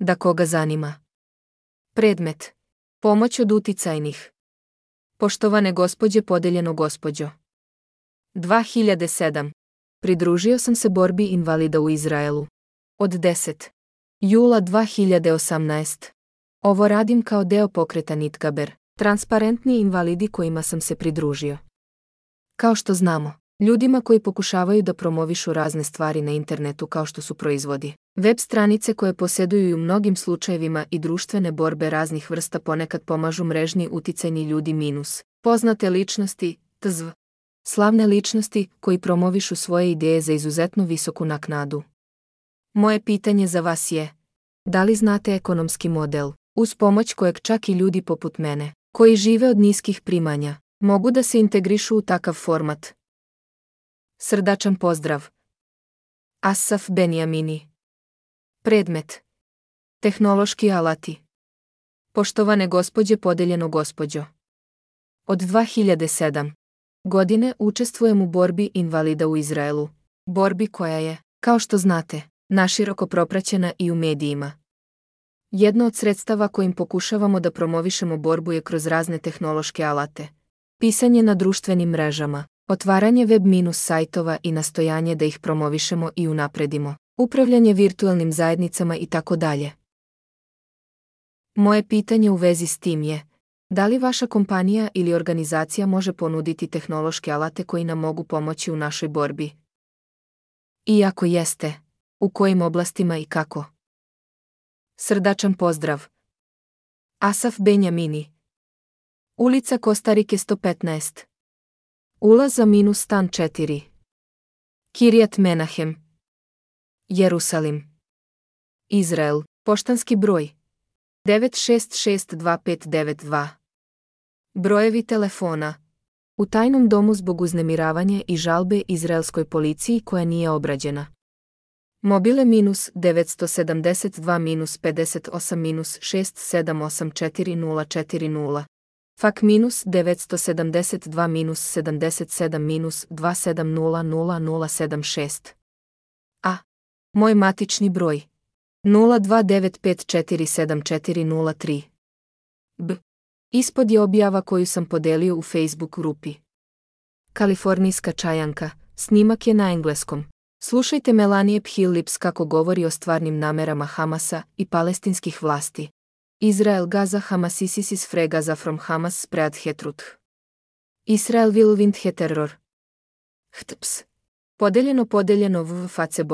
da koga zanima. Predmet. Pomoć od uticajnih. Poštovane gospođe podeljeno gospođo. 2007. Pridružio sam se borbi invalida u Izraelu. Od 10. Jula 2018. Ovo radim kao deo pokreta Nitkaber, transparentni invalidi kojima sam se pridružio. Kao što znamo, Ljudima koji pokušavaju da promovišu razne stvari na internetu kao što su proizvodi. Web stranice koje posjeduju u mnogim slučajevima i društvene borbe raznih vrsta ponekad pomažu mrežni uticajni ljudi minus. Poznate ličnosti, tzv. Slavne ličnosti koji promovišu svoje ideje za izuzetno visoku naknadu. Moje pitanje za vas je, da li znate ekonomski model, uz pomoć kojeg čak i ljudi poput mene, koji žive od niskih primanja, mogu da se integrišu u takav format? Srdačan pozdrav. Asaf Benjamini. Predmet. Tehnološki alati. Poštovane gospođe podeljeno gospođo. Od 2007. godine učestvujem u borbi invalida u Izraelu. Borbi koja je, kao što znate, naširoko propraćena i u medijima. Jedno od sredstava kojim pokušavamo da promovišemo borbu je kroz razne tehnološke alate. Pisanje na društvenim mrežama, Otvaranje web minus sajtova i nastojanje da ih promovišemo i unapredimo. Upravljanje virtualnim zajednicama i tako dalje. Moje pitanje u vezi s tim je, da li vaša kompanija ili organizacija može ponuditi tehnološke alate koji nam mogu pomoći u našoj borbi? Iako jeste, u kojim oblastima i kako? Srdačan pozdrav. Asaf Benjamini. Ulica Kostarike 115. Ulaza minus stan 4. Kirjat Menahem. Jerusalim. Izrael, poštanski broj. 9662592. Brojevi telefona. U tajnom domu zbog uznemiravanja i žalbe izraelskoj policiji koja nije obrađena. Mobile minus 972 58 minus 6784040. Fak 972 77 minus 27000076. A. Moj matični broj. 029547403 B. Ispod je objava koju sam podelio u Facebook grupi. Kalifornijska čajanka, snimak je na engleskom. Slušajte Melanie Phillips kako govori o stvarnim namerama Hamasa i palestinskih vlasti. Izrael Gaza isis is Fre Gaza from Hamas spread hetrut Israel will wind terror. Htps. Podeljeno podeljeno v face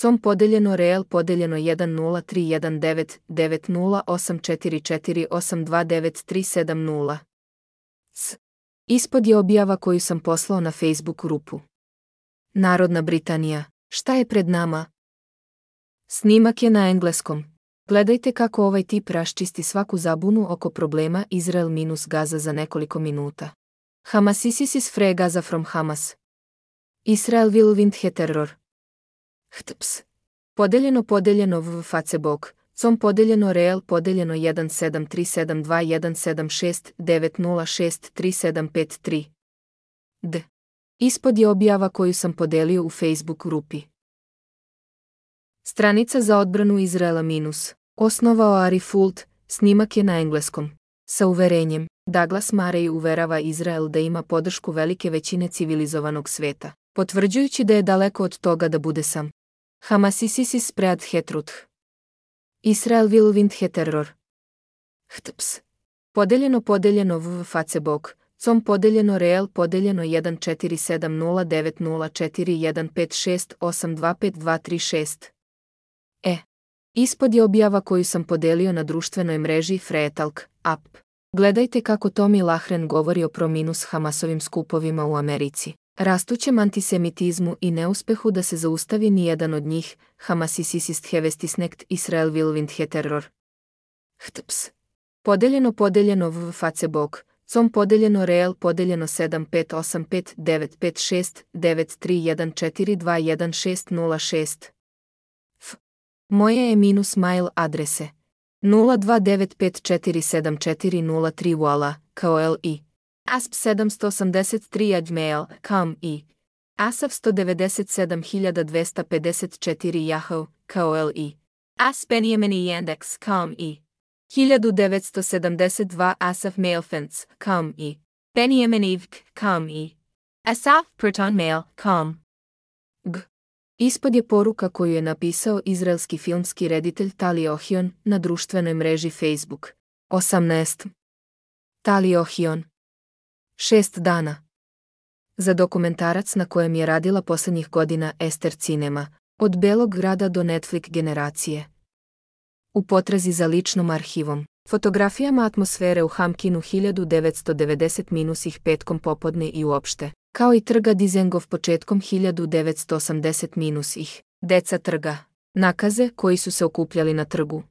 com podeljeno real podeljeno 10319908448293770. c Ispod je objava koju sam poslao na Facebook grupu. Narodna Britanija, šta je pred nama? Snimak je na engleskom. Gledajte kako ovaj tip raščisti svaku zabunu oko problema Izrael minus Gaza za nekoliko minuta. Hamas ISIS is free Gaza from Hamas. Israel will win the terror. Htps. Podeljeno podeljeno v facebook, com podeljeno real, podeljeno 173721769063753. D. Ispod je objava koju sam podelio u Facebook grupi. Stranica za odbranu Izraela minus osnovao Ari Fult, snimak je na engleskom. Sa uverenjem, Douglas Murray uverava Izrael da ima podršku velike većine civilizovanog sveta, potvrđujući da je daleko od toga da bude sam. Hamas isisis spread hetruth. Israel will wind terror. Htps. Podeljeno podeljeno v facebook, com podeljeno real podeljeno 1470904156825236. E. Ispod je objava koju sam podelio na društvenoj mreži Freetalk, app. Gledajte kako Tommy Lahren govori o prominu s Hamasovim skupovima u Americi. Rastućem antisemitizmu i neuspehu da se zaustavi nijedan od njih, Hamas isisist hevestisnekt Israel will wind he terror. Htps. Podeljeno podeljeno v facebook, com podeljeno real podeljeno 7585956931421606. Moje je minus mail adrese 029547403 voila, kao asp783 admail, kam i asaf 197254 yahoo, kao i aspen jemeni kam i 1972 asaf mailfence, kam i Ivk, kam i asaf proton mail, Ispod je poruka koju je napisao izraelski filmski reditelj Tali Ohion na društvenoj mreži Facebook. 18. Tali Ohion. Šest dana. Za dokumentarac na kojem je radila posljednjih godina Ester Cinema, od belog grada do Netflix generacije. U potrazi za ličnom arhivom, fotografijama atmosfere u Hamkinu 1990 minus ih petkom popodne i uopšte, kao i trga Dizengov početkom 1980 minus ih, deca trga, nakaze koji su se okupljali na trgu.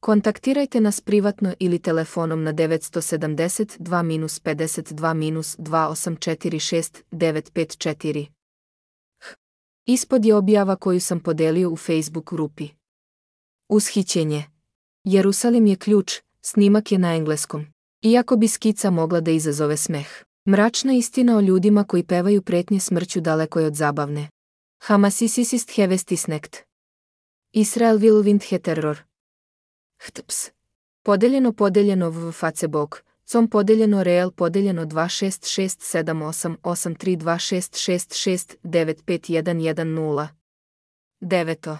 Kontaktirajte nas privatno ili telefonom na 972-52-2846954. Ispod je objava koju sam podelio u Facebook grupi. Ushićenje. Jerusalim je ključ, snimak je na engleskom. Iako bi skica mogla da izazove smeh. Mračna istina o ljudima koji pevaju pretnje smrću daleko je od zabavne. Hamas isisist hevestisnekt. Israel will wind he terror. Htps. Podeljeno podeljeno v facebook, com podeljeno real podeljeno 26678832666695110. Deveto.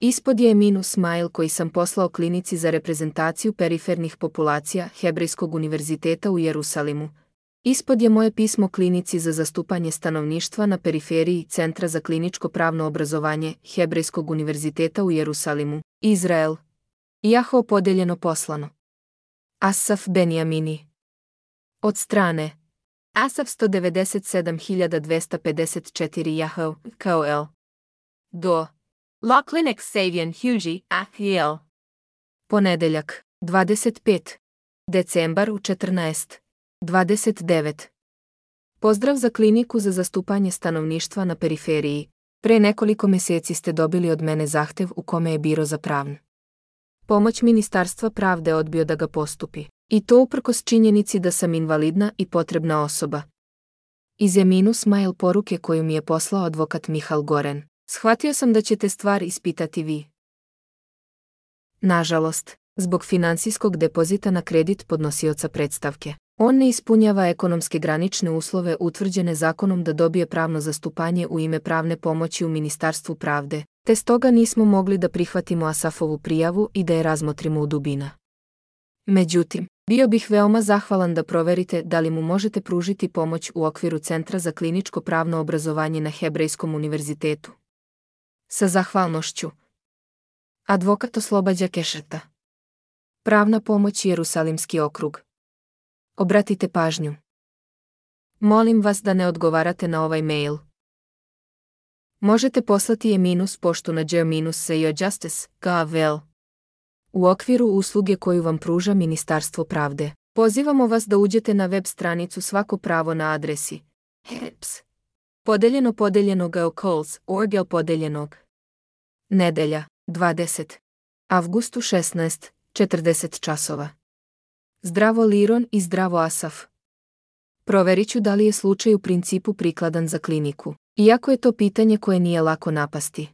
Ispod je minus mail koji sam poslao klinici za reprezentaciju perifernih populacija Hebrejskog univerziteta u Jerusalimu, Ispod je moje pismo klinici za zastupanje stanovništva na periferiji Centra za kliničko pravno obrazovanje Hebrejskog univerziteta u Jerusalimu, Izrael. Jaho podeljeno poslano. Asaf Benjamini. Od strane Asaf 197254 Yahoo, KOL. Do Clinic Savian Hugi, AHL. Ponedeljak, 25. Decembar u 14. 29. Pozdrav za kliniku za zastupanje stanovništva na periferiji. Pre nekoliko mjeseci ste dobili od mene zahtev u kome je biro za pravn. Pomoć Ministarstva pravde odbio da ga postupi. I to uprkos činjenici da sam invalidna i potrebna osoba. minus smajl poruke koju mi je poslao advokat Mihal Goren. Shvatio sam da ćete stvar ispitati vi. Nažalost, zbog financijskog depozita na kredit podnosioca predstavke. On ne ispunjava ekonomske granične uslove utvrđene zakonom da dobije pravno zastupanje u ime pravne pomoći u Ministarstvu pravde, te stoga nismo mogli da prihvatimo Asafovu prijavu i da je razmotrimo u dubina. Međutim, bio bih veoma zahvalan da proverite da li mu možete pružiti pomoć u okviru Centra za kliničko pravno obrazovanje na Hebrejskom univerzitetu. Sa zahvalnošću. Advokat oslobađa Kešeta. Pravna pomoć Jerusalimski okrug. Obratite pažnju. Molim vas da ne odgovarate na ovaj mail. Možete poslati e minus poštu na geo-justice.gov. U okviru usluge koju vam pruža Ministarstvo pravde, pozivamo vas da uđete na web stranicu Svako pravo na adresi helps. Podeljeno podeljeno calls orgel podeljenog. Nedelja, 20. Avgustu 16, 40 časova. Zdravo Liron i zdravo Asaf. Proverit ću da li je slučaj u principu prikladan za kliniku, iako je to pitanje koje nije lako napasti.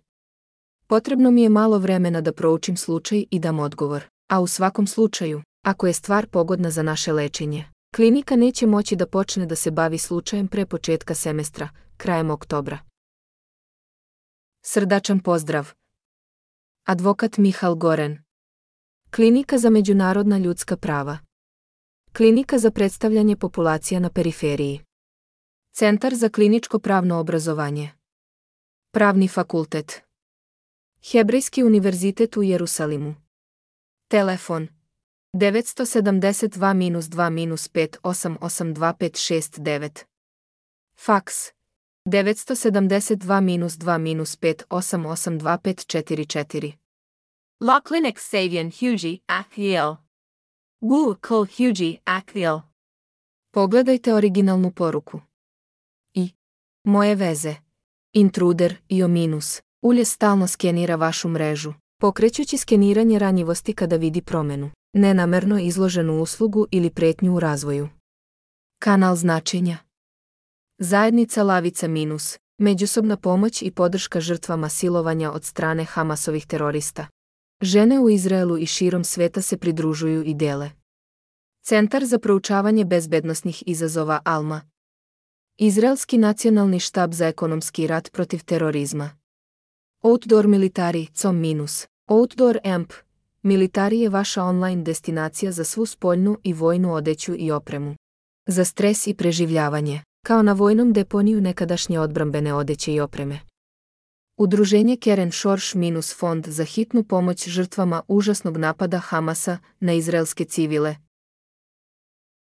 Potrebno mi je malo vremena da proučim slučaj i dam odgovor, a u svakom slučaju, ako je stvar pogodna za naše lečenje, klinika neće moći da počne da se bavi slučajem pre početka semestra, krajem oktobra. Srdačan pozdrav. Advokat Mihal Goren. Klinika za međunarodna ljudska prava. Klinika za predstavljanje populacija na periferiji. Centar za kliničko pravno obrazovanje. Pravni fakultet. Hebrejski univerzitet u Jerusalimu. Telefon 972-2-5882569. Faks 972-2-5882544. La Clinic Savien Hugi, Ahiel. Wu Pogledajte originalnu poruku. I. Moje veze. Intruder i minus. Ulje stalno skenira vašu mrežu, pokrećući skeniranje ranjivosti kada vidi promjenu, nenamerno izloženu uslugu ili pretnju u razvoju. Kanal značenja. Zajednica Lavica minus, međusobna pomoć i podrška žrtvama silovanja od strane Hamasovih terorista, Žene u Izraelu i širom sveta se pridružuju i dele. Centar za proučavanje bezbednostnih izazova Alma. Izraelski nacionalni štab za ekonomski rat protiv terorizma. Outdoor Militari, com minus. Outdoor Amp. Military je vaša online destinacija za svu spoljnu i vojnu odeću i opremu. Za stres i preživljavanje, kao na vojnom deponiju nekadašnje odbrambene odeće i opreme. Udruženje Keren Shorsh minus fond za hitnu pomoć žrtvama užasnog napada Hamasa na izraelske civile,